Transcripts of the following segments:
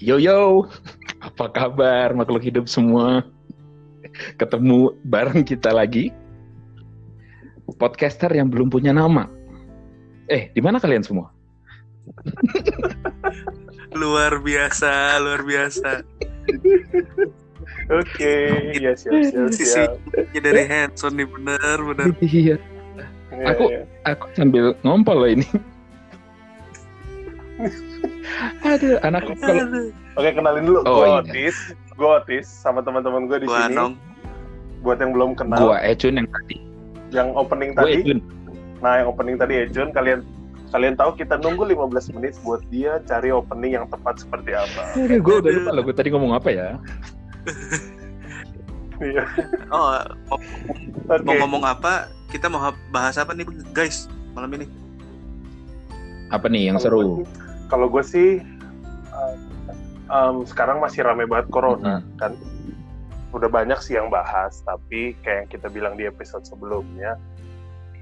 Yo yo, apa kabar makhluk hidup semua? Ketemu bareng kita lagi. Podcaster yang belum punya nama. Eh, di mana kalian semua? luar biasa, luar biasa. Oke, ya siap siap Sisi dari Hanson nih bener bener. Iya, Iya, Aku- iya. aku sambil ngompol loh ini. Aduh, anak kalau. Oke, kenalin dulu. Oh, gue iya. Otis, gue Otis sama teman-teman gue di Gua sini. Buat yang belum kenal, gua Ecun yang tadi. yang opening Gua tadi, Ecun. Nah yang opening tadi Ejun, kalian kalian tahu kita nunggu 15 menit buat dia cari opening yang tepat seperti apa. Gua udah lupa loh gua tadi ngomong apa ya. Iya. Oh, mau, Oke. mau ngomong apa? Kita mau bahas apa nih guys malam ini? Apa nih yang Kalau seru? gue- Kalau gue sih um, um, sekarang masih rame banget corona kan. Udah banyak sih yang bahas, tapi kayak yang kita bilang di episode sebelumnya,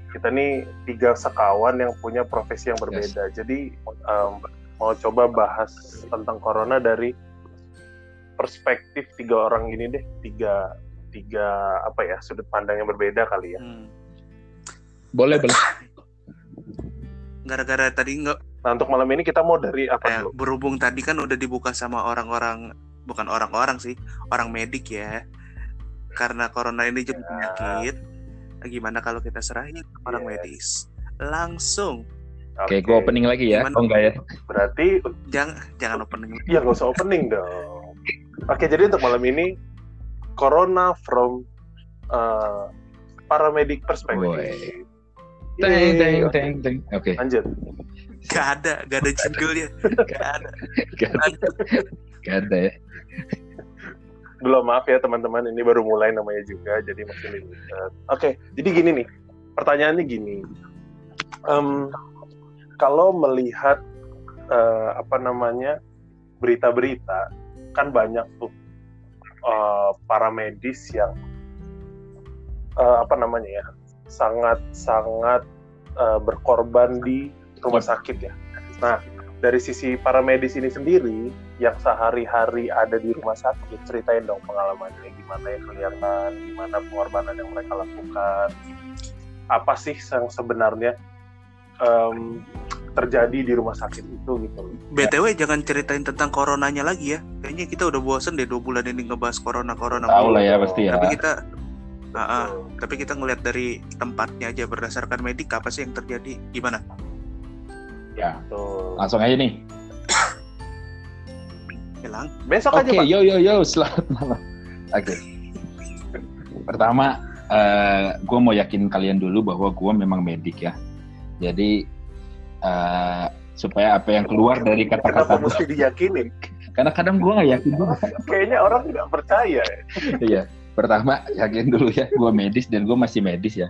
kita nih tiga sekawan yang punya profesi yang berbeda. Jadi um, mau coba bahas tentang corona dari perspektif tiga orang gini deh, tiga tiga apa ya sudut pandang yang berbeda kali ya. Hmm. Boleh, boleh. Gara-gara tadi nggak Nah untuk malam ini kita mau dari apa eh, dulu? berhubung tadi kan udah dibuka sama orang-orang bukan orang-orang sih, orang medik ya. Karena corona ini jadi Ya. penyakit. Gimana kalau kita serahin ke orang Yes. medis? Langsung. Oke, gua opening lagi ya. Gimana? Oh enggak ya? Berarti Jangan jangan opening. Iya nggak usah opening dong. Oke jadi untuk malam ini Corona from uh, paramedik perspektif. Woi. Yeay. Teng, teng, teng, teng. Oke. Lanjut. Gak ada, gak ada jingle-nya. Gak ada. Gak ada, gak ada ya. Dulu maaf ya teman-teman ini baru mulai namanya juga jadi masih limited. Oke jadi gini nih pertanyaannya gini. Em, kalau melihat eh, apa namanya berita-berita kan banyak tuh eh, para medis yang eh, apa namanya ya sangat sangat eh, berkorban di rumah sakit ya. Nah dari sisi para medis ini sendiri yang sehari-hari ada di rumah sakit ceritain dong pengalamannya gimana ya kelihatan gimana pengorbanan yang mereka lakukan apa sih yang sebenarnya em, terjadi di rumah sakit itu gitu loh. BTW jangan ceritain tentang coronanya lagi ya. Kayaknya kita udah bosen deh dua bulan ini ngebahas corona-corona. Tahu mulu. lah ya pasti ya. Tapi kita ah. Betul. tapi kita ngeliat dari tempatnya aja berdasarkan medik apa sih yang terjadi gimana? Ya, Betul. langsung aja nih. Hilang. besok Oke, aja pak yo yo yo, selamat malam. Oke. Pertama, gue mau yakin kalian dulu bahwa gue memang medik ya. Jadi eh, supaya apa yang keluar dari kata-kata gue, mesti diyakinin karena kadang gue nggak yakin juga. kayaknya orang nggak percaya ya. Iya. Pertama, yakin dulu ya, gue medis dan gue masih medis ya.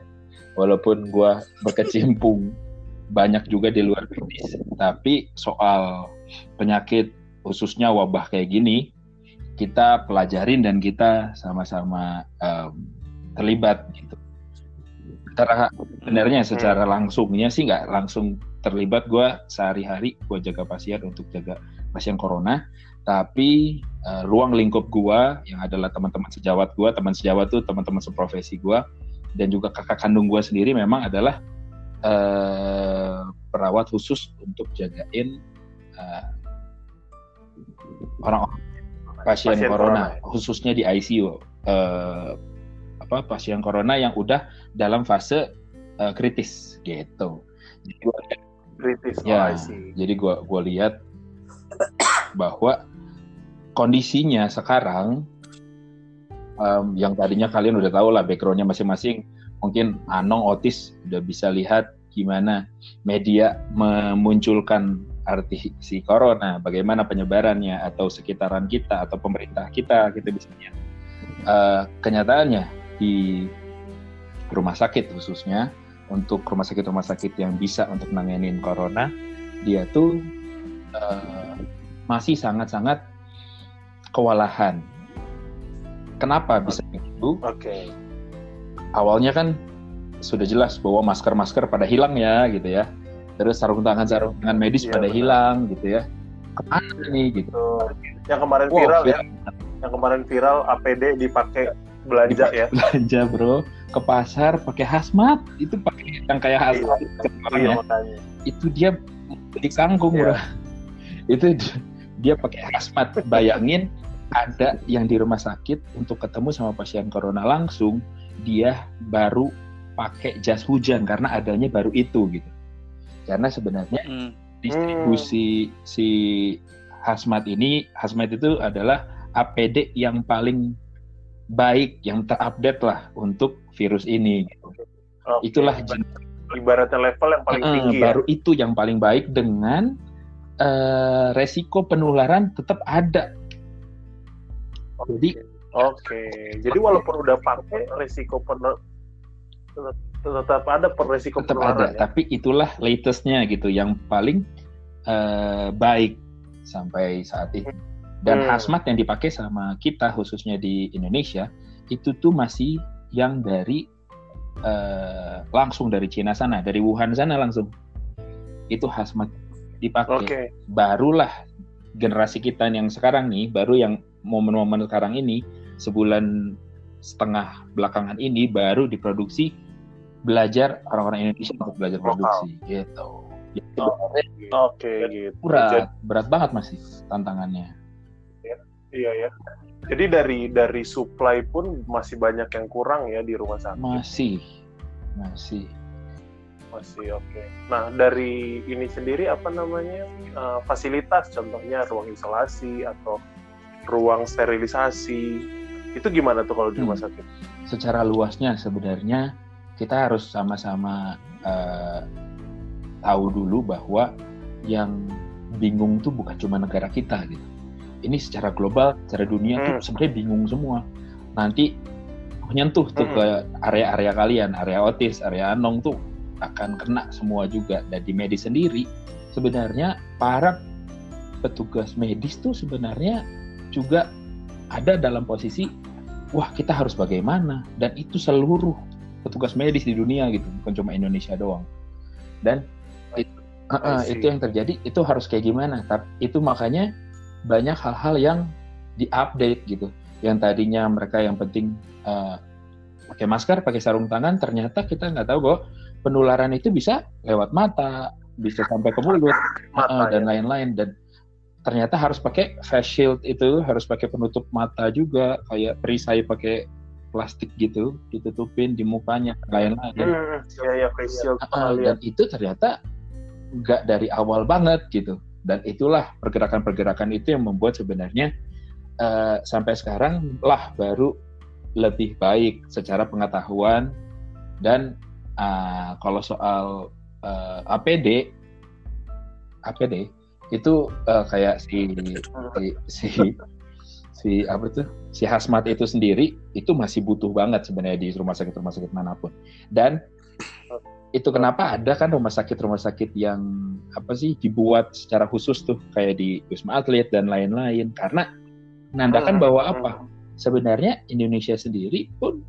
Walaupun gue berkecimpung banyak juga di luar medis, tapi soal penyakit khususnya wabah kayak gini, kita pelajarin dan kita sama-sama em, terlibat gitu. Sebenarnya secara langsungnya sih nggak langsung terlibat. Gue sehari-hari gue jaga pasien untuk jaga pasien corona, tapi eh, ruang lingkup gua yang adalah teman-teman sejawat gua, teman sejawat tuh teman-teman seprofesi gua dan juga kakak kandung gua sendiri memang adalah eh, perawat khusus untuk jagain eh, orang pasien, Pasien corona, corona, ya. khususnya di ICU eh, apa pasien corona yang udah dalam fase eh, kritis gitu. Jadi gua kritis Ya, oh, see. jadi gua gua lihat bahwa kondisinya sekarang em, yang tadinya kalian udah tahu lah backgroundnya masing-masing, mungkin Anong Otis udah bisa lihat gimana media memunculkan arti si corona, bagaimana penyebarannya atau sekitaran kita atau pemerintah kita gitu misalnya. Eh, kenyataannya di rumah sakit khususnya untuk rumah sakit-rumah sakit yang bisa untuk nanganin corona dia tuh uh, masih sangat-sangat kewalahan. Kenapa bisa begitu? Oke. Okay. Awalnya kan sudah jelas bahwa masker-masker pada hilang ya gitu ya. Terus sarung tangan sarung tangan medis ya, pada benar. hilang gitu ya. Ke mana nih gitu? Yang kemarin wow, viral, ya. Yang kemarin viral APD dipakai belanja ya. Belanja bro ke pasar pakai hazmat itu pakai yang kayak hazmat iya, iya, itu dia di kangkung iya. bro. Itu dia pakai hazmat. Bayangin ada yang di rumah sakit untuk ketemu sama pasien corona langsung dia baru pakai jas hujan karena adanya baru itu gitu. Karena sebenarnya mm. distribusi mm. si hazmat ini, hazmat itu adalah APD yang paling baik, yang terupdate lah untuk virus ini. Gitu. Okay. Itulah ibaratnya level yang paling uh, tinggi. Ya? Baru itu yang paling baik dengan uh, resiko penularan tetap ada. Jadi Oke, okay. jadi walaupun udah pakai resiko tetap ada resiko tetap ada ya? tapi itulah latestnya gitu yang paling uh, baik sampai saat ini dan hmm. hazmat yang dipakai sama kita khususnya di Indonesia itu tuh masih yang dari uh, langsung dari Cina sana dari Wuhan sana langsung itu hazmat dipakai okay. barulah generasi kita yang sekarang nih baru yang momen-momen sekarang ini sebulan setengah belakangan ini baru diproduksi belajar orang-orang Indonesia untuk belajar produksi gitu. gitu. Oke, okay, gitu. Berat, berat banget masih tantangannya. Ya, iya ya. Jadi dari dari supply pun masih banyak yang kurang ya di rumah sakit. Masih, masih. Masih oke. Okay. Nah dari ini sendiri apa namanya uh, fasilitas, contohnya ruang isolasi atau ruang sterilisasi, itu gimana tuh kalau di rumah hmm. sakit? Secara luasnya sebenarnya kita harus sama-sama uh, tahu dulu bahwa yang bingung tuh bukan cuma negara kita gitu. Ini secara global, secara dunia hmm. tuh sebenarnya bingung semua. Nanti menyentuh tuh hmm. ke area-area kalian, area otis, area anong tuh akan kena semua juga. Dan di medis sendiri, sebenarnya para petugas medis tuh sebenarnya juga ada dalam posisi, wah kita harus bagaimana? Dan itu seluruh petugas medis di dunia gitu bukan cuma Indonesia doang. Dan itu, uh, itu yang terjadi itu harus kayak gimana? Tapi itu makanya banyak hal-hal yang diupdate gitu. Yang tadinya mereka yang penting uh, pakai masker pakai sarung tangan ternyata kita nggak tahu bahwa penularan itu bisa lewat mata bisa sampai ke mulut mata, uh, dan ya. lain-lain. Dan ternyata harus pakai face shield itu harus pakai penutup mata juga kayak perisai pakai plastik gitu ditutupin di mukanya lain-lain. Hmm, ya, ya, uh, dan itu ternyata nggak dari awal banget gitu. Dan itulah pergerakan-pergerakan itu yang membuat sebenarnya uh, sampai sekarang lah baru lebih baik secara pengetahuan dan uh, kalau soal uh, APD APD itu uh, kayak si si, si si apa tuh si hazmat itu sendiri itu masih butuh banget sebenarnya di rumah sakit rumah sakit mana pun. Dan itu kenapa ada kan rumah sakit rumah sakit yang apa sih dibuat secara khusus tuh kayak di wisma atlet dan lain-lain. Karena menandakan hmm. bahwa apa? Sebenarnya Indonesia sendiri pun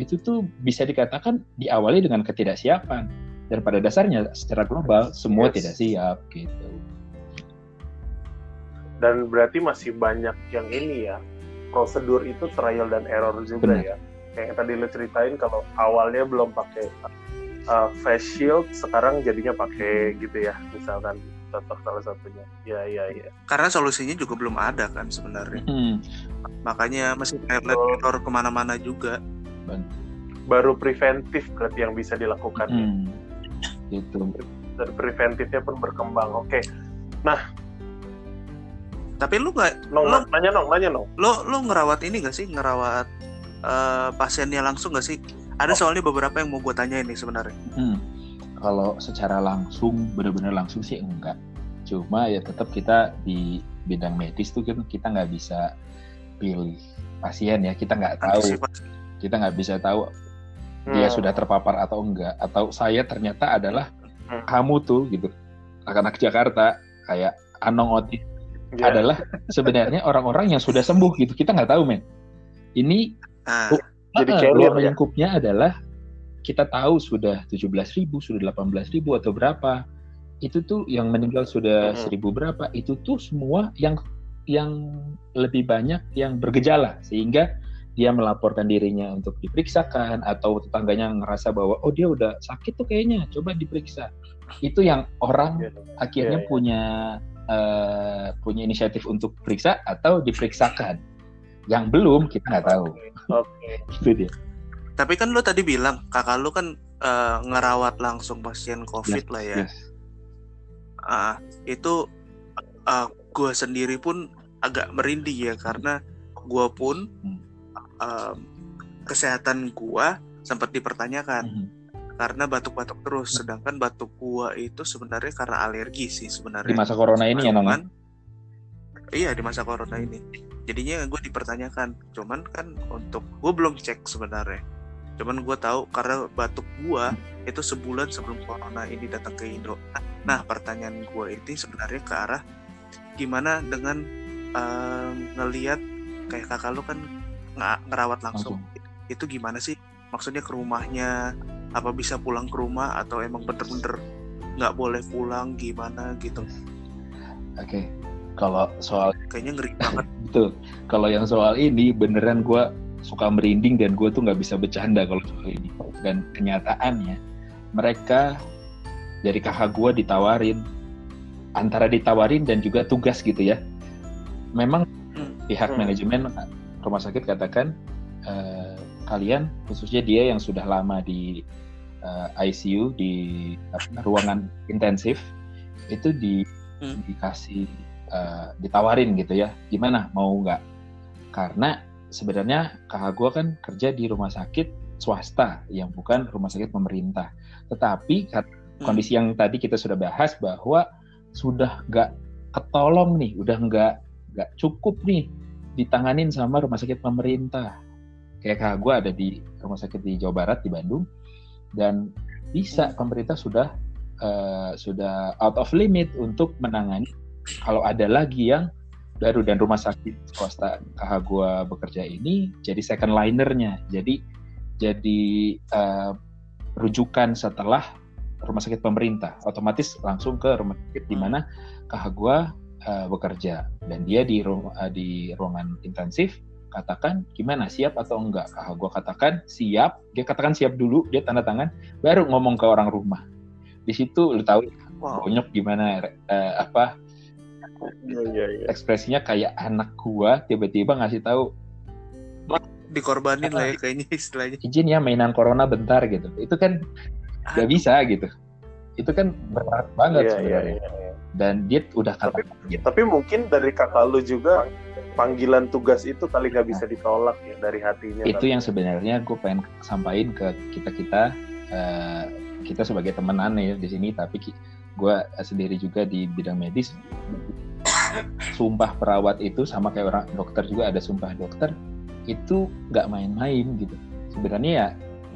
itu tuh bisa dikatakan diawali dengan ketidaksiapan. Dan pada dasarnya secara global semua yes. tidak siap gitu dan berarti masih banyak yang ini ya prosedur itu trial dan error juga Benar. ya. Kayak tadi lo ceritain kalau awalnya belum pakai uh, face shield sekarang jadinya pakai gitu ya misalkan contoh salah satunya. Ya ya ya. Karena solusinya juga belum ada kan sebenarnya. Hmm. makanya masih error ke mana-mana juga. Baru preventif berarti yang bisa dilakukan ya. hmm. gitu. Dan preventifnya pun berkembang. Oke. Nah tapi lu nggak lo, nanya nong nanya nong. lo lo ngerawat ini gak sih? Ngerawat uh, pasiennya langsung gak sih? Ada oh. soalnya beberapa yang mau gue tanya ini sebenarnya. Hmm. kalau secara langsung benar-benar langsung sih enggak. Cuma ya tetap kita di bidang medis tuh kan kita nggak bisa pilih pasien ya. Kita nggak tahu. kita nggak bisa tahu hmm. dia sudah terpapar atau enggak. Atau saya ternyata adalah hmm. kamu tuh gitu. Anak-anak Jakarta kayak Anong Oti Iya. adalah sebenarnya orang-orang yang sudah sembuh gitu. Kita nggak tahu men. Ini Nah, Oh, Jadi Ah, carrier ruang ya? lingkupnya adalah kita tahu sudah 17.000, sudah 18.000 atau berapa. Itu tuh yang meninggal sudah Mhm. 1000 berapa. Itu tuh semua yang yang lebih banyak yang bergejala sehingga dia melaporkan dirinya untuk diperiksakan atau tetangganya ngerasa bahwa oh dia udah sakit tuh kayaknya coba diperiksa. Itu yang orang Iya. akhirnya Iya, iya. punya eh, punya inisiatif untuk periksa atau diperiksakan. Yang belum kita nggak tahu. Oke. Itu dia. tapi kan lu tadi bilang kakak lu kan eh, ngerawat langsung pasien COVID lah ya. Yes. Ah, itu gue sendiri pun agak merinding ya karena gue pun Hmm. em, kesehatan gue sempat dipertanyakan Mhm. Karena batuk-batuk terus. Sedangkan batuk gua itu sebenarnya karena alergi sih Di sebenarnya masa corona ini ya, Nong? Cuman, iya di masa corona ini. Jadinya gue dipertanyakan cuman kan untuk gue belum cek sebenarnya. Cuman gue tahu karena batuk gua itu sebulan sebelum corona ini datang ke Indo. Nah pertanyaan gue ini sebenarnya ke arah gimana dengan em, ngelihat kayak kakak lu kan ngerawat langsung. itu gimana sih? Maksudnya ke rumahnya apa bisa pulang ke rumah atau emang bener-bener nggak boleh pulang gimana gitu Oke. Kalau soal kayaknya ngeri banget Betul. Kalau yang soal ini beneran gue suka merinding dan gue tuh nggak bisa bercanda kalau soal ini. Dan kenyataannya mereka dari kakak gue ditawarin antara ditawarin dan juga tugas gitu ya. Memang Hmm. pihak Hmm. manajemen rumah sakit katakan eh, kalian khususnya dia yang sudah lama di eh, ICU di apa, ruangan intensif itu di Hmm. dikasih eh, ditawarin gitu ya. Gimana? Mau nggak? Karena sebenarnya kakak gue kan kerja di rumah sakit swasta yang bukan rumah sakit pemerintah. Tetapi Hmm. kondisi yang tadi kita sudah bahas bahwa sudah nggak ketolong nih udah nggak nggak cukup nih ditanganin sama rumah sakit pemerintah kayak kakak gue ada di rumah sakit di Jawa Barat di Bandung. Dan bisa pemerintah sudah eh, sudah out of limit untuk menangani kalau ada lagi yang baru dan rumah sakit swasta kakak gua bekerja ini jadi second linernya jadi jadi eh, rujukan setelah rumah sakit pemerintah. Otomatis langsung ke rumah sakit di mana kakak gua eh, bekerja. Dan dia di ru- eh, di ruangan intensif katakan gimana siap atau enggak? Kakak gua katakan siap. Dia katakan siap dulu. Dia tanda tangan baru ngomong ke orang rumah. Di situ lu tahu wow. bonyok gimana eh, apa iya. ekspresinya kayak anak gua tiba-tiba ngasih tahu dikorbanin lah ya kayaknya istilahnya. Izin ya mainan corona bentar gitu. Itu kan gak bisa gitu. Itu kan berat banget Iya, iya, sebenarnya. iya, iya. dan dia udah kata gitu. Tapi mungkin dari kakak lu juga panggilan tugas itu kali nggak bisa ditolak ya dari hatinya. itu kali. yang sebenarnya gue pengen sampaikan ke kita kita kita sebagai temenan ya di sini tapi gue sendiri juga di bidang medis sumpah perawat itu sama kayak orang dokter juga ada sumpah dokter itu nggak main-main gitu sebenarnya ya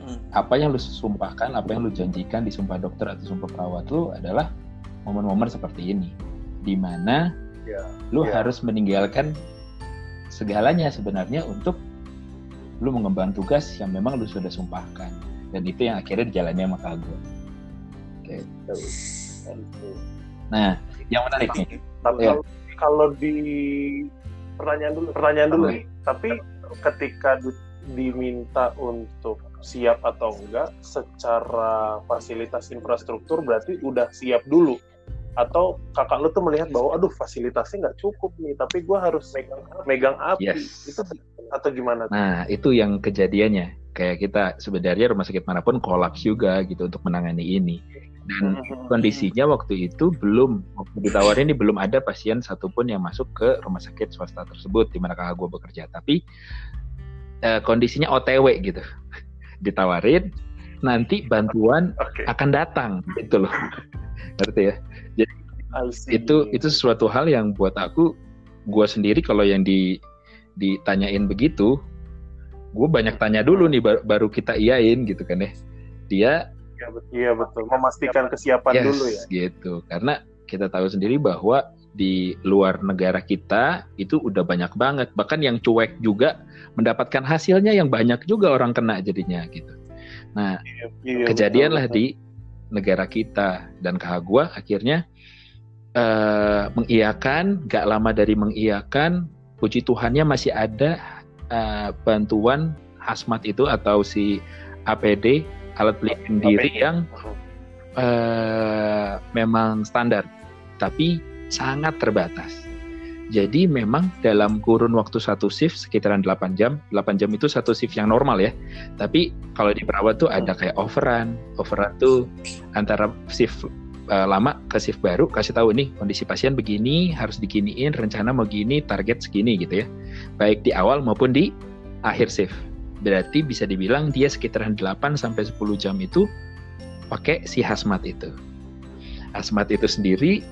Hmm. apa yang lu sumpahkan, apa yang lu janjikan di sumpah dokter atau sumpah perawat lu adalah momen-momen seperti ini, di mana Ya, lu ya. harus meninggalkan segalanya sebenarnya untuk lu mengemban tugas yang memang lu sudah sumpahkan, dan itu yang akhirnya dijalani sama kakak gue. Nah, yang menarik nih, Tapi Iya. kalau- kalau di pertanyaan dulu, pertanyaan dulu nih. Tapi ketika di- diminta untuk siap atau enggak secara fasilitas infrastruktur berarti udah siap dulu atau kakak lu tuh melihat bahwa aduh fasilitasnya nggak cukup nih tapi gua harus megang megang api Yes. itu atau gimana nah itu yang kejadiannya. Kayak kita sebenarnya rumah sakit mana pun kolaps juga gitu untuk menangani ini. Dan kondisinya waktu itu belum waktu ditawarin ini belum ada pasien satupun yang masuk ke rumah sakit swasta tersebut di mana kakak gue bekerja tapi eh, kondisinya OTW gitu ditawarin nanti bantuan Oke. akan datang gitu loh ngerti ya I see. itu itu sesuatu hal yang buat aku gue sendiri kalau yang di ditanyain begitu gue banyak tanya dulu nih baru, baru kita iyain gitu kan ya dia Iya, betul. Iya betul. Memastikan kesiapan yes, dulu ya. gitu karena kita tahu sendiri bahwa di luar negara kita itu udah banyak banget bahkan yang cuek juga mendapatkan hasilnya yang banyak juga orang kena jadinya gitu nah Iya, iya, kejadian betul, lah betul. di negara kita dan kakak gua akhirnya eh, mengiyakan gak lama dari mengiyakan puji Tuhannya masih ada eh, bantuan hazmat itu atau si APD alat pelindung diri APD. yang eh, memang standar tapi sangat terbatas jadi memang dalam kurun waktu satu shift sekitaran 8 jam 8 jam itu satu shift yang normal ya. Tapi kalau di perawat tuh ada kayak overrun. Overrun tuh antara shift eh, lama ke shift baru kasih tahu nih kondisi pasien begini harus diginiin rencana mau gini target segini gitu ya. Baik di awal maupun di akhir shift. Berarti bisa dibilang dia sekitaran 8 sampai 10 jam itu pakai si hazmat itu. Hazmat itu sendiri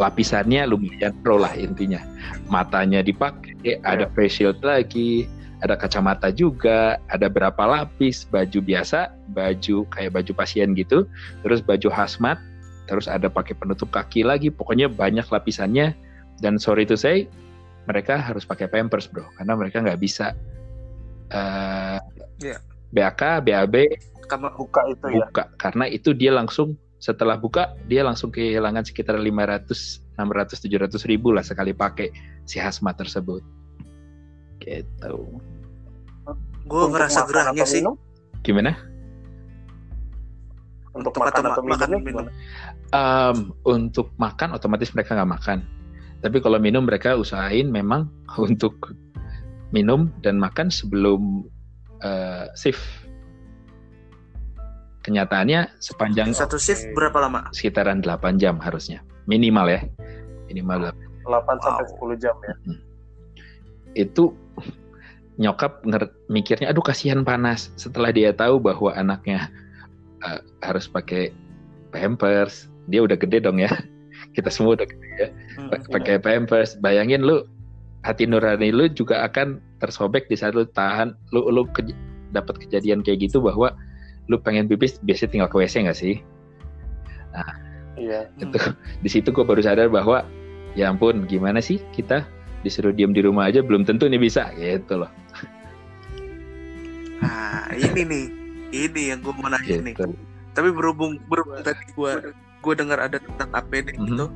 lapisannya lumayan pro lah intinya. Matanya dipakai ada face shield lagi ada kacamata juga ada berapa lapis baju biasa baju kayak baju pasien gitu terus baju hazmat terus ada pakai penutup kaki lagi pokoknya banyak lapisannya. Dan sorry to say mereka harus pakai pampers bro karena mereka nggak bisa eh Iya. BAK BAB Kamu buka itu ya. buka karena itu dia langsung setelah buka dia langsung kehilangan sekitar 500 600 700 ribu lah sekali pakai si hazmat tersebut gitu gue ngerasa gerahnya sih minum? gimana untuk, Untuk makan atau atau ma- makan minumnya minum. gimana? Em, untuk makan otomatis mereka nggak makan tapi kalau minum mereka usahain memang untuk minum dan makan sebelum eh, shift kenyataannya sepanjang satu shift berapa lama? sekitaran 8 jam harusnya. Minimal ya. Minimal 8 sampai Wow. 10 jam ya. Itu nyokap mikirnya aduh kasihan panas. Setelah dia tahu bahwa anaknya eh, harus pakai pampers dia udah gede dong ya. Kita semua udah gede ya. Hmm. Pa- pakai pampers. Bayangin lu hati nurani lu juga akan tersobek di saat lu tahan lu lu kej- dapat kejadian kayak gitu bahwa lu pengen pipis biasanya tinggal ke WC nggak sih? Iya. itu. Di situ gue baru sadar bahwa ya ampun gimana sih kita disuruh diem di rumah aja belum tentu nih bisa gitu loh. Nah ini nih. Ini yang gue mau nanya nih. Gitu. Tapi berhubung berhubung tadi gue gue dengar ada tentang APD Mhm. gitu.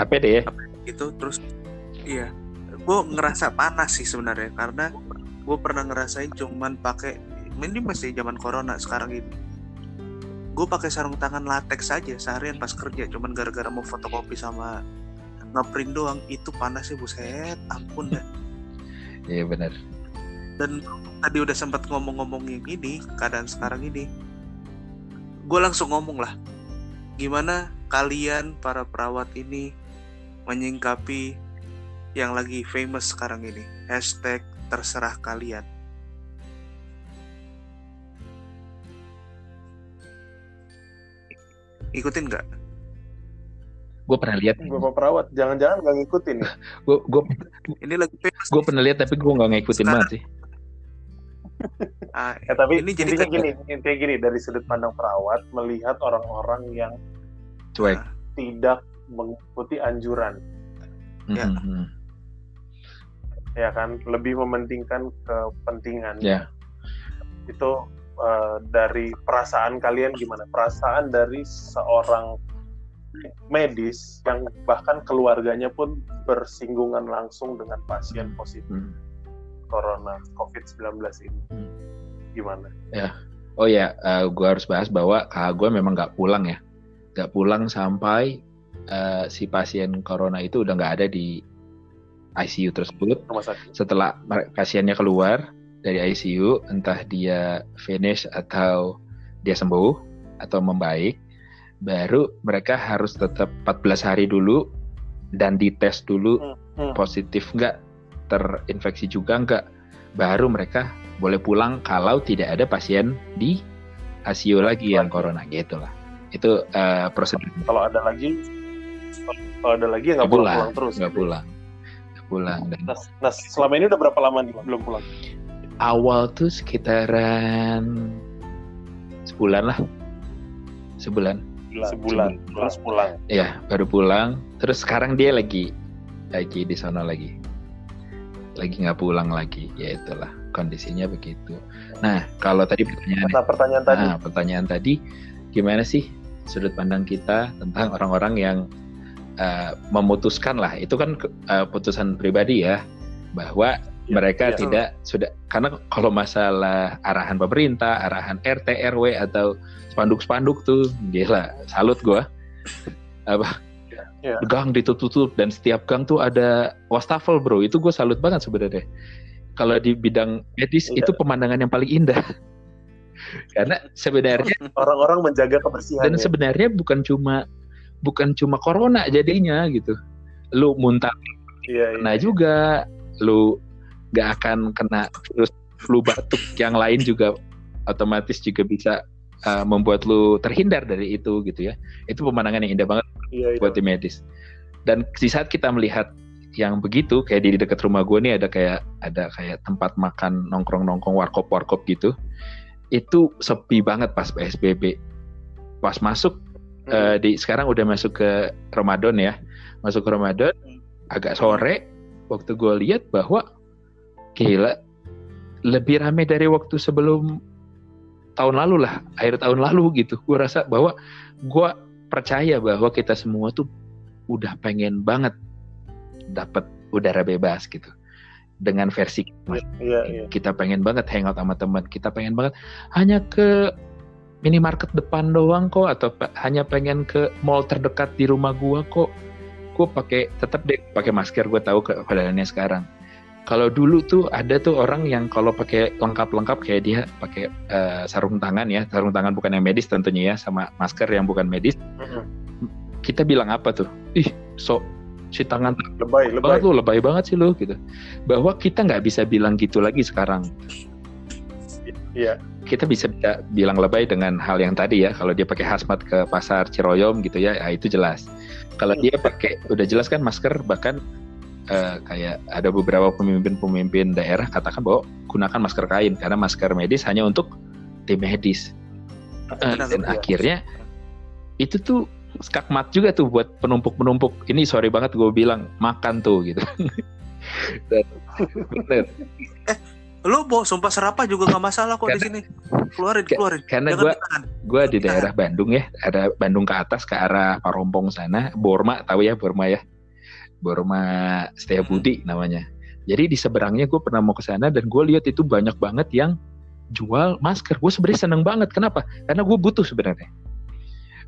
Apa deh ya? Gitu terus iya. Gue ngerasa panas sih sebenarnya karena gue pernah ngerasain cuman pakai ini masih zaman corona sekarang ini. Gue pakai sarung tangan latex aja seharian pas kerja cuman gara-gara mau fotokopi sama ngeprint doang. Itu panasnya buset. Ampun dah. Iya benar. Dan tadi udah sempat ngomong-ngomong yang ini keadaan sekarang ini. Gue langsung ngomong lah. Gimana kalian para perawat ini menyingkapi yang lagi famous sekarang ini? Hashtag terserah kalian ikutin nggak? Gue pernah lihat. Bapak perawat jangan-jangan nggak ngikutin. Gue gue ini lagi gue pernah lihat tapi gue nggak ngikutin Sekarang- banget sih. Ah, Ya, tapi Ini jadi intinya gini, intinya gini dari sudut pandang perawat melihat orang-orang yang cuek. Ah, tidak mengikuti anjuran, Ya. Mhm. ya kan, lebih mementingkan kepentingan. Ya. Itu eh, dari perasaan kalian gimana? Perasaan dari seorang medis yang bahkan keluarganya pun bersinggungan langsung dengan pasien positif Hmm. corona COVID-19 ini. Hmm. Gimana? Oh ya, gue harus bahas bahwa kakak gue memang nggak pulang ya, nggak pulang sampai eh, si pasien corona itu udah nggak ada di ICU tersebut. Rumah sakit. Setelah pasiennya keluar dari ICU, entah dia finish atau dia sembuh atau membaik, baru mereka harus tetap 14 hari dulu dan dites dulu Hmm, hmm. positif nggak, terinfeksi juga nggak, baru mereka boleh pulang kalau tidak ada pasien di ICU lagi yang corona gitu lah. Itu eh, prosedur Kalau ada lagi, kalau ada lagi ya nggak pulang, pulang-pulang terus. nggak gitu. pulang, nggak pulang. Dan Nah, nah, selama ini udah berapa lama nih belum pulang? Awal tuh sekitaran sebulan lah, sebulan. sebulan. Terus pulang. Ya baru pulang. Terus sekarang dia lagi lagi di sana lagi. Lagi nggak pulang lagi. Ya itulah kondisinya begitu. Nah kalau tadi pertanyaan nah pertanyaan tadi? Nah, pertanyaan tadi gimana sih sudut pandang kita tentang orang-orang yang uh, memutuskan lah. Itu kan uh, putusan pribadi ya bahwa ya, mereka ya. tidak sudah karena kalau masalah arahan pemerintah, arahan RT RW atau spanduk-spanduk tuh gila salut gua apa ya. gang ditutup dan setiap gang tuh ada wastafel bro itu gue salut banget sebenarnya kalau di bidang medis ya. itu pemandangan yang paling indah karena sebenarnya orang-orang menjaga kebersihan dan ya. sebenarnya bukan cuma bukan cuma corona jadinya gitu lu muntah ya, kena juga lu gak akan kena virus flu batuk yang lain juga otomatis juga bisa uh, membuat lu terhindar dari itu gitu ya. Itu pemandangan yang indah banget iya, iya. buat tim medis. Dan di saat kita melihat yang begitu kayak di dekat rumah gue nih ada kayak ada kayak tempat makan nongkrong-nongkrong warkop-warkop gitu. Itu sepi banget pas PSBB. Pas masuk hmm. uh, di sekarang udah masuk ke Ramadan ya. Masuk ke Ramadan hmm. agak sore waktu gue lihat bahwa gila. Lebih ramai dari waktu sebelum tahun lalu lah, akhir tahun lalu gitu. Gue rasa bahwa gue percaya bahwa kita semua tuh udah pengen banget dapat udara bebas gitu. Dengan versi iya, iya. kita pengen banget hangout sama teman. Kita pengen banget hanya ke minimarket depan doang kok atau hanya pengen ke mall terdekat di rumah gua kok. Gue pakai tetap deh pakai masker. Gue tahu keadaannya sekarang kalau dulu tuh ada tuh orang yang kalau pakai lengkap-lengkap kayak dia pakai uh, sarung tangan ya, sarung tangan bukan yang medis tentunya ya, sama masker yang bukan medis. Mm-hmm. Kita bilang apa tuh? Ih, so si tangan lebay, lebay. lu, lebay banget sih lu gitu. Bahwa kita nggak bisa bilang gitu lagi sekarang. Iya. Kita bisa, bisa bilang lebay dengan hal yang tadi ya. Kalau dia pakai hazmat ke pasar Ciroyom gitu ya, ya itu jelas. Kalau dia pakai udah jelas kan masker bahkan uh, kayak ada beberapa pemimpin-pemimpin daerah katakan bahwa gunakan masker kain karena masker medis hanya untuk tim medis. Uh, dan akhirnya itu tuh skakmat juga tuh buat penumpuk-penumpuk. Ini sorry banget gue bilang makan tuh gitu. dan, bener. Eh, lo bawa sumpah serapa juga nggak masalah kok karena, di sini. Keluarin, keluarin. Karena gue gue di daerah Bandung ya, ada Bandung ke atas ke arah Parompong sana, Borma tahu ya Borma ya. Burma Setia Budi hmm. namanya. Jadi di seberangnya gue pernah mau ke sana dan gue lihat itu banyak banget yang jual masker. Gue sebenarnya seneng banget. Kenapa? Karena gue butuh sebenarnya.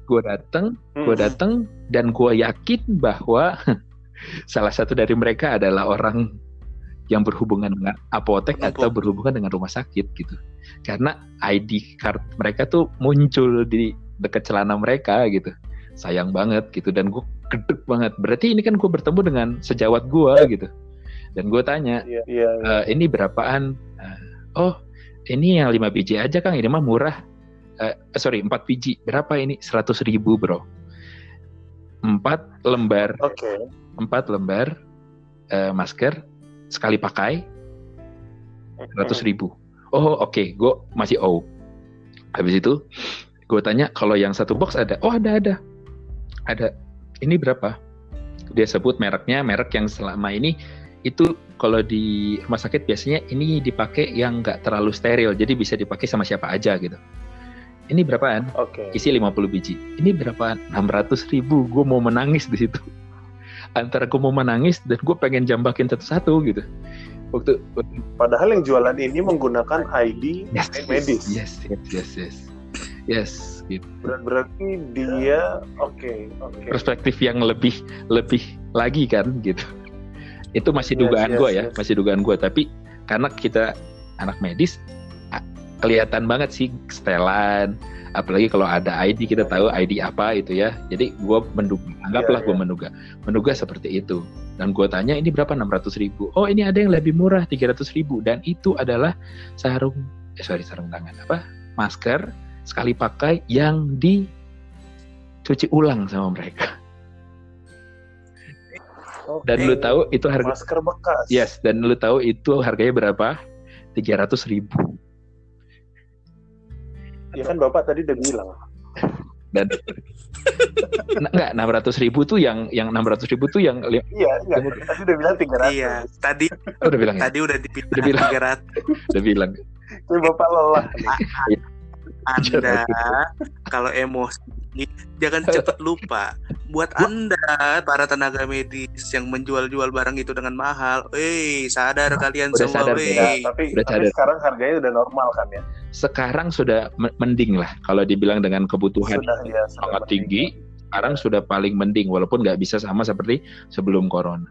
Gue datang, gue hmm. datang dan gue yakin bahwa salah satu dari mereka adalah orang yang berhubungan dengan apotek atau berhubungan dengan rumah sakit gitu. Karena ID card mereka tuh muncul di dekat celana mereka gitu. Sayang banget gitu dan gue gedek banget. Berarti ini kan gue bertemu dengan sejawat gue gitu. Dan gue tanya, yeah, yeah, yeah. Uh, ini berapaan? Uh, oh, ini yang lima biji aja kang. Ini mah murah. Uh, sorry, empat biji. Berapa ini? Seratus ribu bro. Empat lembar. Oke. Okay. Empat lembar uh, masker sekali pakai. Seratus ribu. Oh oke, okay. gue masih oh. Habis itu gue tanya kalau yang satu box ada. Oh ada ada. Ada ini berapa? Dia sebut mereknya, merek yang selama ini itu kalau di rumah sakit biasanya ini dipakai yang nggak terlalu steril, jadi bisa dipakai sama siapa aja gitu. Ini berapaan? Oke. Okay. Isi 50 biji. Ini berapaan? 600 ribu. Gue mau menangis di situ. Antara gue mau menangis dan gue pengen jambakin satu-satu gitu. Waktu, Padahal yang jualan ini menggunakan ID yes, medis. Yes, yes, yes, yes. Yes, gitu. Ber berarti dia oke, okay, oke. Okay. Perspektif yang lebih lebih lagi kan gitu. Itu masih dugaan yes, yes, gue ya, yes. masih dugaan gue. Tapi karena kita anak medis kelihatan banget sih setelan apalagi kalau ada ID kita tahu ID apa itu ya jadi gue menduga anggaplah yeah, gue yeah. menduga menduga seperti itu dan gue tanya ini berapa 600 ribu oh ini ada yang lebih murah 300 ribu dan itu adalah sarung eh sorry sarung tangan apa masker sekali pakai yang dicuci ulang sama mereka. Okay. Dan lu tahu itu harga masker bekas. Yes, dan lu tahu itu harganya berapa? Tiga ratus ribu. Ya kan bapak tadi udah bilang. dan Nah, enggak 600 ribu tuh yang yang 600 ribu tuh yang Iya, iya. Tadi udah bilang 300. Iya, tadi oh, udah bilang ya tadi udah Udah dipindah bilang. 300. udah bilang Ini Bapak lelah nih. Anda kalau emosi jangan cepat lupa. Buat Anda para tenaga medis yang menjual-jual barang itu dengan mahal, eh sadar kalian Udah semua, sadar. Ya, tapi, Udah tapi sadar. sekarang harganya udah normal kan ya? sekarang sudah me- mending lah kalau dibilang dengan kebutuhan Sudah ya. Sudah sangat mending. tinggi sekarang sudah paling mending walaupun nggak bisa sama seperti sebelum corona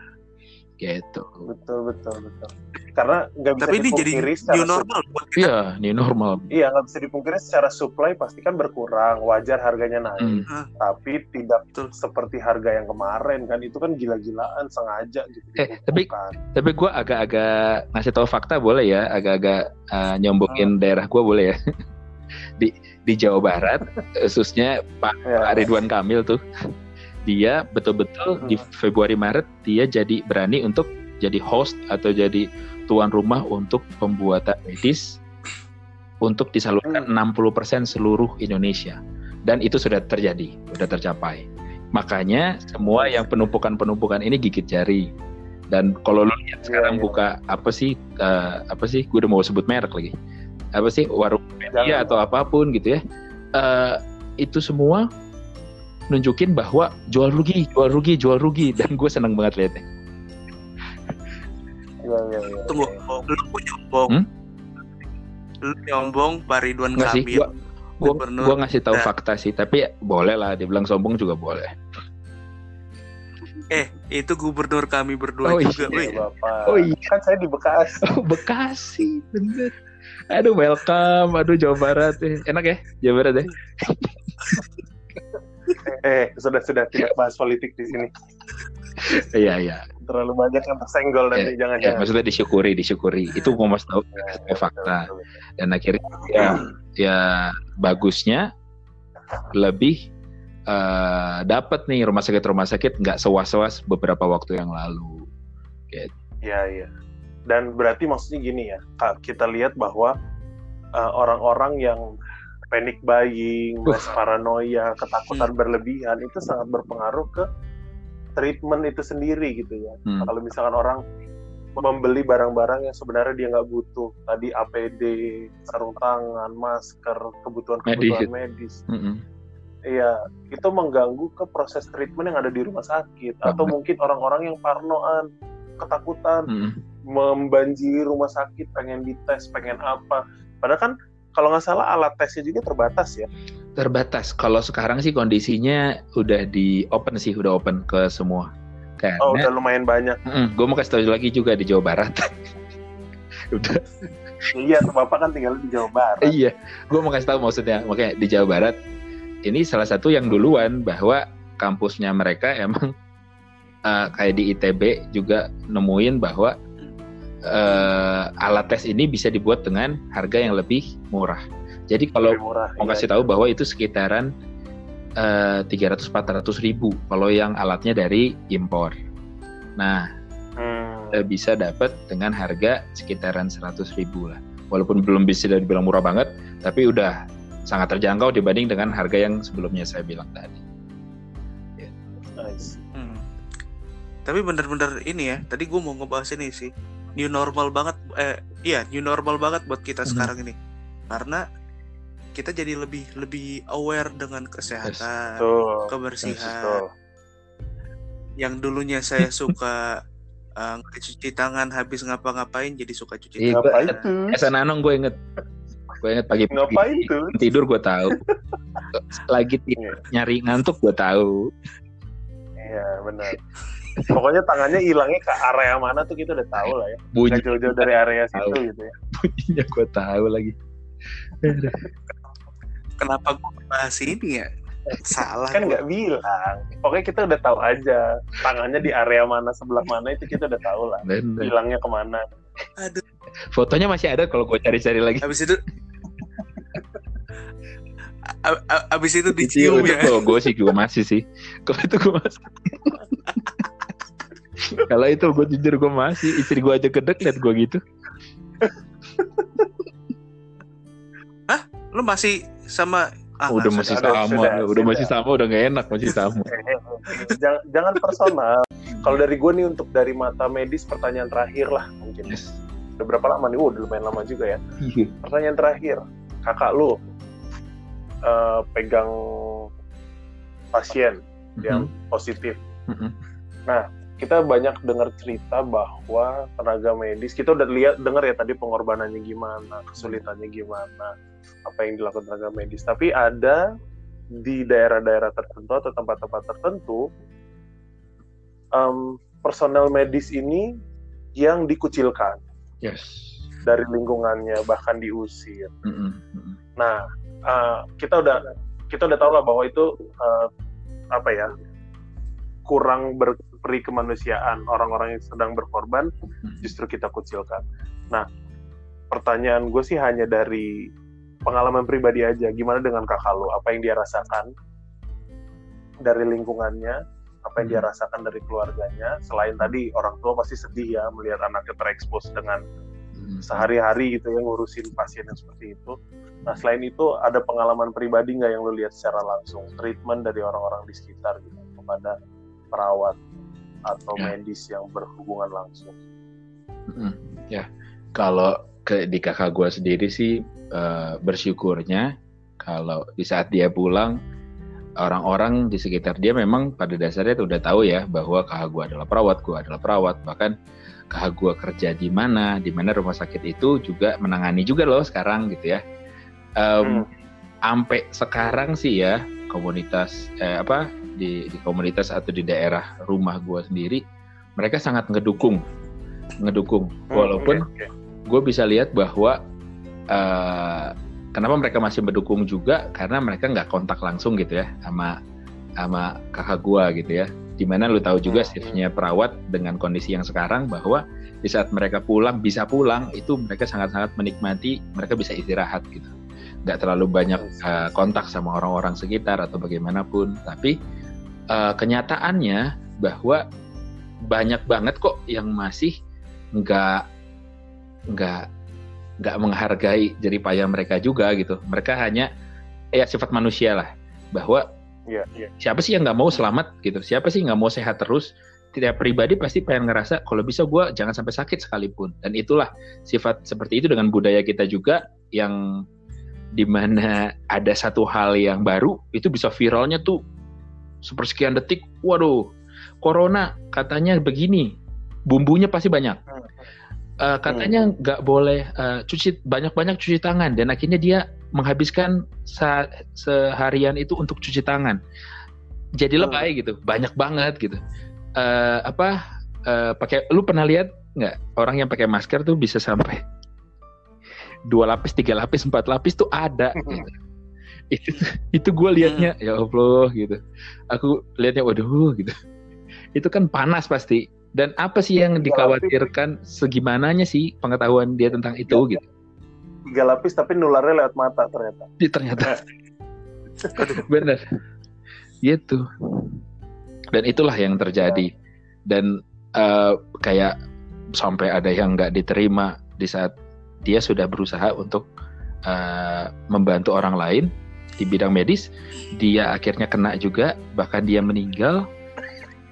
gitu Betul, betul, betul. Karena nggak bisa Tapi ini jadi new normal buat kita. iya ini normal Iya, nggak bisa dipungkiri secara supply pasti kan berkurang, wajar harganya naik. Hmm. Tapi tidak Betul. seperti harga yang kemarin kan, itu kan gila-gilaan sengaja gitu. Eh, tapi- tapi gue agak-agak ngasih tahu fakta boleh ya agak-agak uh, nyombongin daerah gue boleh ya di di Jawa Barat khususnya Pak Ya. Pak Ridwan Kamil tuh dia betul-betul di Februari Maret dia jadi berani untuk jadi host atau jadi tuan rumah untuk pembuatan medis untuk disalurkan 60% seluruh Indonesia. Dan itu sudah terjadi sudah tercapai. Makanya semua yang penumpukan-penumpukan ini gigit jari. Dan kalau lu lihat Iya, sekarang iya. buka apa sih eh, apa sih gue udah mau sebut merek lagi. Apa sih warung media atau apa pun gitu ya. Eh, itu semua nunjukin bahwa jual rugi, jual rugi, jual rugi dan gue seneng banget liatnya. Iya, iya, iya. Tunggu, iya. lu mau nyombong. Hmm? Lu nyombong Pak Ridwan sih, Kamil. gua gua, Gubernur. gua ngasih tahu Nah. fakta sih, tapi ya boleh lah dibilang sombong juga boleh. Eh, itu gubernur kami berdua Oh, juga, iya. Iya, Bapak. Oh, iya. Kan saya di Bekasi. Oh Bekasi, bener. Aduh welcome, aduh Jawa Barat, eh. enak ya Jawa Barat ya. Eh, sudah sudah tidak bahas politik di sini. Iya iya. Terlalu banyak yang tersenggol nanti Ya, jangan-jangan. maksudnya disyukuri, disyukuri. Itu mau tahu Ya, fakta. dan akhirnya ya, ya bagusnya lebih eh, dapat nih rumah sakit rumah sakit nggak sewas-was beberapa waktu yang lalu. Iya, iya. Dan berarti maksudnya gini ya, kita lihat bahwa uh, orang-orang yang panic buying, mass paranoia, ketakutan berlebihan itu sangat berpengaruh ke treatment itu sendiri gitu ya. Hmm. Kalau misalkan orang membeli barang-barang yang sebenarnya dia nggak butuh, tadi APD, sarung tangan, masker, kebutuhan-kebutuhan medis, Mm-mm. Iya, itu mengganggu ke proses treatment yang ada di rumah sakit atau mungkin orang-orang yang parnoan, ketakutan, Mm-mm. membanjiri rumah sakit, pengen dites, pengen apa. Padahal kan kalau nggak salah alat tesnya juga terbatas ya. Terbatas. Kalau sekarang sih kondisinya udah di open sih, udah open ke semua. Oh, Karena udah lumayan banyak. gue mau kasih tahu lagi juga di Jawa Barat. udah iya, Bapak kan tinggal di Jawa Barat. iya, gue mau kasih tahu maksudnya. Makanya di Jawa Barat ini salah satu yang duluan bahwa kampusnya mereka emang eh, kayak di ITB juga nemuin bahwa eh, alat tes ini bisa dibuat dengan harga yang lebih murah. Jadi kalau Lebih murah. mau iya. kasih tahu bahwa itu sekitaran eh, 300-400 ribu kalau yang alatnya dari impor. Nah, Hmm. kita bisa dapat dengan harga sekitaran 100 ribu lah. Walaupun belum bisa dibilang murah banget, tapi udah sangat terjangkau dibanding dengan harga yang sebelumnya saya bilang tadi. Nice. Hmm. Tapi bener-bener ini ya, tadi gue mau ngebahas ini sih. New normal banget, eh iya new normal banget buat kita Mhm. sekarang ini. Karena kita jadi lebih lebih aware dengan kesehatan, Tuh. kebersihan. Tuh. Yang dulunya saya suka eh, nggak cuci tangan habis ngapa-ngapain jadi suka cuci Iya, tangan. Ngapain tuh? Esa Nanong gue inget, gue inget pagi Ngapain tuh? tidur gue tahu, lagi ti- Iya. nyari ngantuk gue tahu. Iya, benar. Pokoknya tangannya hilangnya ke area mana tuh kita udah tahu lah ya. Bunyi, Gak jauh-jauh dari area situ Tahu. gitu ya. bunyinya gue tahu lagi. Kenapa gue bahas ini ya? Salah. Kan nggak bilang. Pokoknya kita udah tahu aja. Tangannya di area mana, sebelah mana itu kita udah tahu lah. Bener. Hilangnya ke mana. Aduh, Fotonya masih ada kalau gue cari-cari lagi. habis itu abis itu dicium ya. kalau gue sih gue masih sih. Kalau itu gue masih. kalau itu gue jujur gue masih. Istri gue aja gedek liat gue gitu. Lu masih sama Ah, udah nggak masih sudah, sama, sudah, udah sudah. masih sama, udah gak enak masih sama. jangan, jangan personal. Kalau dari gue nih untuk dari mata medis pertanyaan terakhir lah mungkin. Yes. Udah berapa lama nih? Oh, udah lumayan lama juga ya. Iya. Pertanyaan terakhir, kakak lu eh, pegang pasien yang positif. Mhm. Kita banyak dengar cerita bahwa tenaga medis, kita udah lihat dengar ya tadi pengorbanannya gimana, kesulitannya gimana, apa yang dilakukan tenaga medis. Tapi ada di daerah-daerah tertentu atau tempat-tempat tertentu em, personel medis ini yang dikucilkan Yes. dari lingkungannya bahkan diusir. Mhm, mhm. Nah, eh, kita udah kita udah tahu lah bahwa itu eh, apa ya kurang berperi kemanusiaan orang-orang yang sedang berkorban justru kita kucilkan. Nah, pertanyaan gue sih hanya dari pengalaman pribadi aja. Gimana dengan kakak lo? Apa yang dia rasakan dari lingkungannya? Apa yang dia rasakan dari keluarganya? Selain tadi orang tua pasti sedih ya melihat anaknya terekspos dengan Mhm. sehari-hari gitu ya ngurusin pasien yang seperti itu. Nah selain itu ada pengalaman pribadi nggak yang lu lihat secara langsung treatment dari orang-orang di sekitar gitu kepada perawat atau Ya. medis yang berhubungan langsung. Mhm. Ya, kalau ke di kakak gue sendiri sih eh, bersyukurnya kalau di saat dia pulang orang-orang di sekitar dia memang pada dasarnya udah tahu ya bahwa kakak gue adalah perawat, gue adalah perawat, bahkan kakak gue kerja di mana, di mana rumah sakit itu juga menangani juga loh sekarang gitu ya. Em, Hmm. Ampe sekarang sih ya komunitas eh, apa di, di komunitas atau di daerah rumah gue sendiri mereka sangat ngedukung. Ngedukung. Hmm, walaupun oke, oke. gue bisa lihat bahwa eh, kenapa mereka masih mendukung juga? Karena mereka nggak kontak langsung gitu ya sama sama kakak gue gitu ya. Di mana lu tahu juga Hmm. shiftnya perawat dengan kondisi yang sekarang bahwa di saat mereka pulang bisa pulang itu mereka sangat-sangat menikmati mereka bisa istirahat gitu. Nggak terlalu banyak eh, kontak sama orang-orang sekitar atau bagaimanapun. Tapi eh, kenyataannya bahwa banyak banget kok yang masih nggak nggak nggak menghargai jerih payah mereka juga gitu. Mereka hanya ya sifat manusia lah bahwa Iya, iya. siapa sih yang nggak mau selamat gitu? Siapa sih nggak mau sehat terus? Tidak pribadi pasti pengen ngerasa kalau bisa gue jangan sampai sakit sekalipun. Dan itulah sifat seperti itu dengan budaya kita juga yang di mana ada satu hal yang baru itu bisa viralnya tuh sepersekian detik waduh corona katanya begini bumbunya pasti banyak Hmm. Eh, katanya nggak boleh eh, cuci banyak-banyak cuci tangan dan akhirnya dia menghabiskan sa- seharian itu untuk cuci tangan jadi Hmm. lebay gitu banyak banget gitu Eh, apa eh, pakai lu pernah lihat nggak orang yang pakai masker tuh bisa sampai dua lapis tiga lapis empat lapis tuh ada gitu. Itu itu gue liatnya ya allah gitu. Aku liatnya waduh gitu. Itu kan panas pasti. Dan apa sih yang Tiga dikhawatirkan segimananya sih pengetahuan dia tentang itu gitu? Tiga lapis tapi nularnya lewat mata ternyata. Di- ternyata. Bener. Gitu. Dan itulah yang terjadi. Dan eh, kayak sampai ada yang nggak diterima di saat dia sudah berusaha untuk eh, membantu orang lain di bidang medis dia akhirnya kena juga bahkan dia meninggal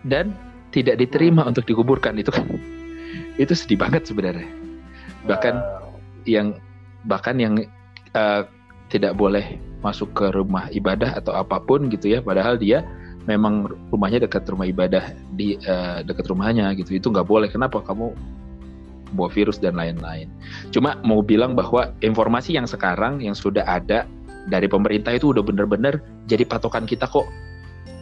dan tidak diterima untuk dikuburkan. Itu kan itu sedih banget sebenarnya. Bahkan yang bahkan yang eh, tidak boleh masuk ke rumah ibadah atau apa pun gitu ya padahal dia memang rumahnya dekat rumah ibadah di eh, dekat rumahnya gitu. Itu nggak boleh. Kenapa? Kamu bawa virus dan lain-lain. Cuma mau bilang bahwa informasi yang sekarang yang sudah ada dari pemerintah itu udah bener-bener jadi patokan kita kok.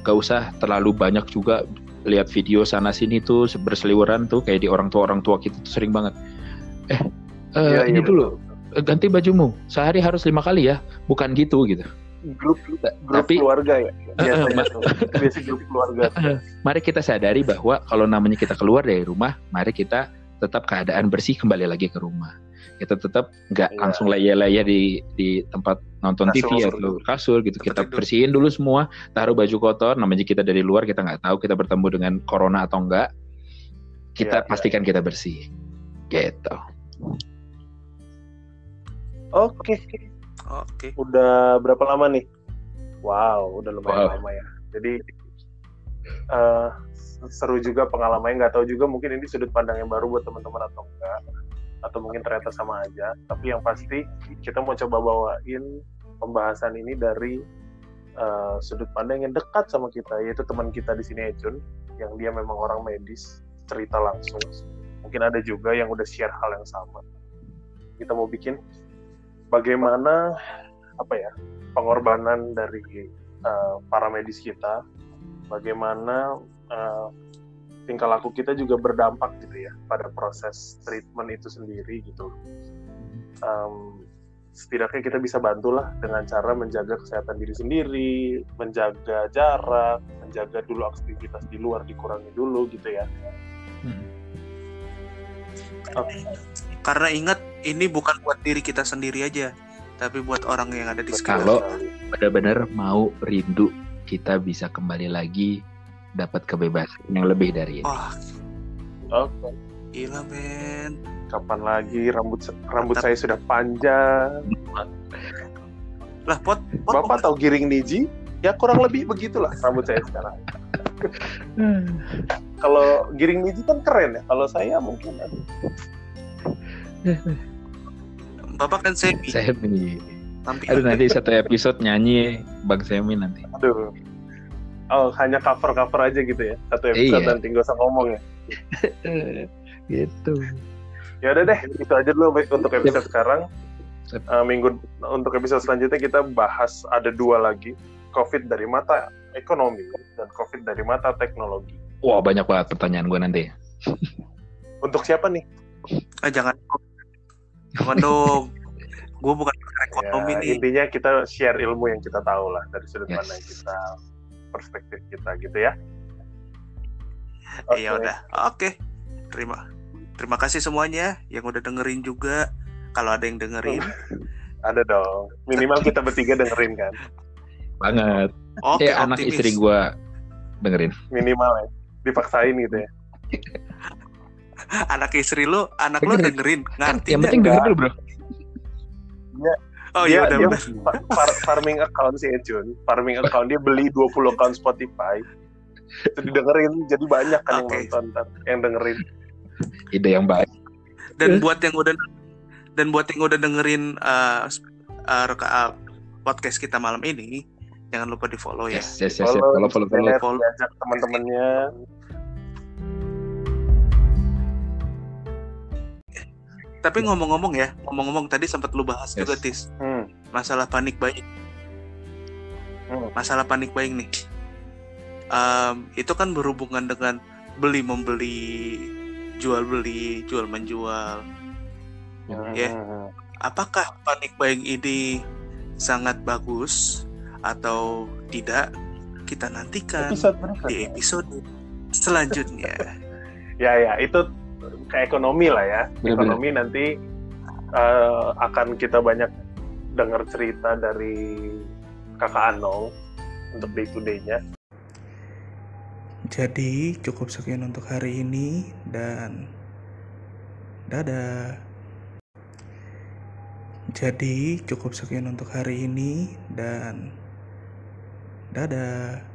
Gak usah terlalu banyak juga lihat video sana sini tuh berseliweran tuh kayak di orang tua orang tua kita tuh sering banget. Eh eh, Iya, ini dulu eh, ganti bajumu. Sehari harus lima kali ya bukan gitu gitu. Grup grup Tapi- keluarga ya Eh, eh, biasanya. Tuh. biasa grup keluarga. Mari kita sadari bahwa kalau namanya kita keluar dari rumah mari kita tetap keadaan bersih kembali lagi ke rumah kita tetap nggak Iya. langsung laya-laya di di tempat nonton Kasur. TV atau kasur gitu kita tidur. bersihin dulu semua taruh baju kotor namanya kita dari luar kita nggak tahu kita bertemu dengan corona atau enggak kita Iya, iya. pastikan kita bersih gitu oke Oke. udah berapa lama nih Wow, udah lumayan Wow. lama ya. Jadi eh, seru juga pengalamannya. Nggak tahu juga mungkin ini sudut pandang yang baru buat teman-teman atau enggak. Atau mungkin ternyata sama aja. Tapi yang pasti kita mau coba bawain pembahasan ini dari eh, sudut pandang yang dekat sama kita, yaitu teman kita di sini Ejun, yang dia memang orang medis, cerita langsung. Mungkin ada juga yang udah share hal yang sama. Kita mau bikin bagaimana apa ya pengorbanan dari eh, para medis kita, bagaimana eh, tingkah laku kita juga berdampak gitu ya pada proses treatment itu sendiri gitu. Em, setidaknya kita bisa bantulah dengan cara menjaga kesehatan diri sendiri, menjaga jarak, menjaga dulu aktivitas di luar dikurangi dulu gitu ya. Hmm. Oke. Karena ingat ini bukan buat diri kita sendiri aja, tapi buat orang yang ada di sekitar. Kalau- benar-benar mau rindu kita bisa kembali lagi dapat kebebasan yang lebih dari ini. Wah, Oke. gila men. Kapan lagi rambut rambut Mantap. saya sudah panjang. Lah pot, pot Bapak tahu giring niji? Ya kurang lebih begitulah rambut saya sekarang. Kalau giring niji kan keren ya. Kalau saya mungkin aduh, Bapak kan semi. Semi. Aduh nanti satu episode nyanyi Bang Semi nanti. aduh. Oh, hanya cover-cover aja gitu ya. Satu episode Iya. nanti gak usah ngomong ya. gitu. Ya udah deh, itu aja dulu untuk episode sekarang. Sip. Eh, minggu untuk episode selanjutnya kita bahas ada dua lagi. COVID dari mata ekonomi dan COVID dari mata teknologi. Wah banyak banget pertanyaan gue nanti. Untuk siapa nih? Ah, jangan. Jangan dong. Gue bukan ekonomi Ya, nih. intinya kita share ilmu yang kita tahu lah dari sudut Yes. pandang kita, perspektif kita gitu ya. Ya udah. Oke. Terima. Terima kasih semuanya yang udah dengerin juga. Kalau ada yang dengerin. Ada dong. Minimal kita bertiga dengerin kan. Banget. Oke, eh anak optimis. istri gue dengerin. Minimal ya. Dipaksain gitu ya. Anak istri lu, anak lu Dengerin. dengerin. Kan Ngerti yang penting enggak. denger dulu bro. Oh dia, iya udah dia far- farming account si Ejun. Farming account dia beli 20 account Spotify. Itu didengerin jadi banyak kan Oke. yang nonton yang dengerin. Ide yang baik. Dan buat yang udah dan buat yang udah dengerin uh, uh, uh, podcast kita malam ini, jangan lupa di follow ya. Yes yes yes. yes. Follow follow follow. share, follow. diajak teman-temannya. Tapi ngomong-ngomong ya, ngomong-ngomong tadi sempat lu bahas Yes. juga tis Hmm. Masalah panik buying. Hmm. Masalah panik buying nih. Em, itu kan berhubungan dengan beli membeli, jual beli, jual menjual. Ya. Hmm. Apakah panik buying ini sangat bagus atau tidak? Kita nantikan Episode di episode selanjutnya. Ya ya itu ke ekonomi lah ya. Ekonomi nanti eh, akan kita banyak dengar cerita dari kakak Anong untuk day to day-nya. Jadi cukup sekian untuk hari ini dan dadah. Jadi cukup sekian untuk hari ini dan dadah.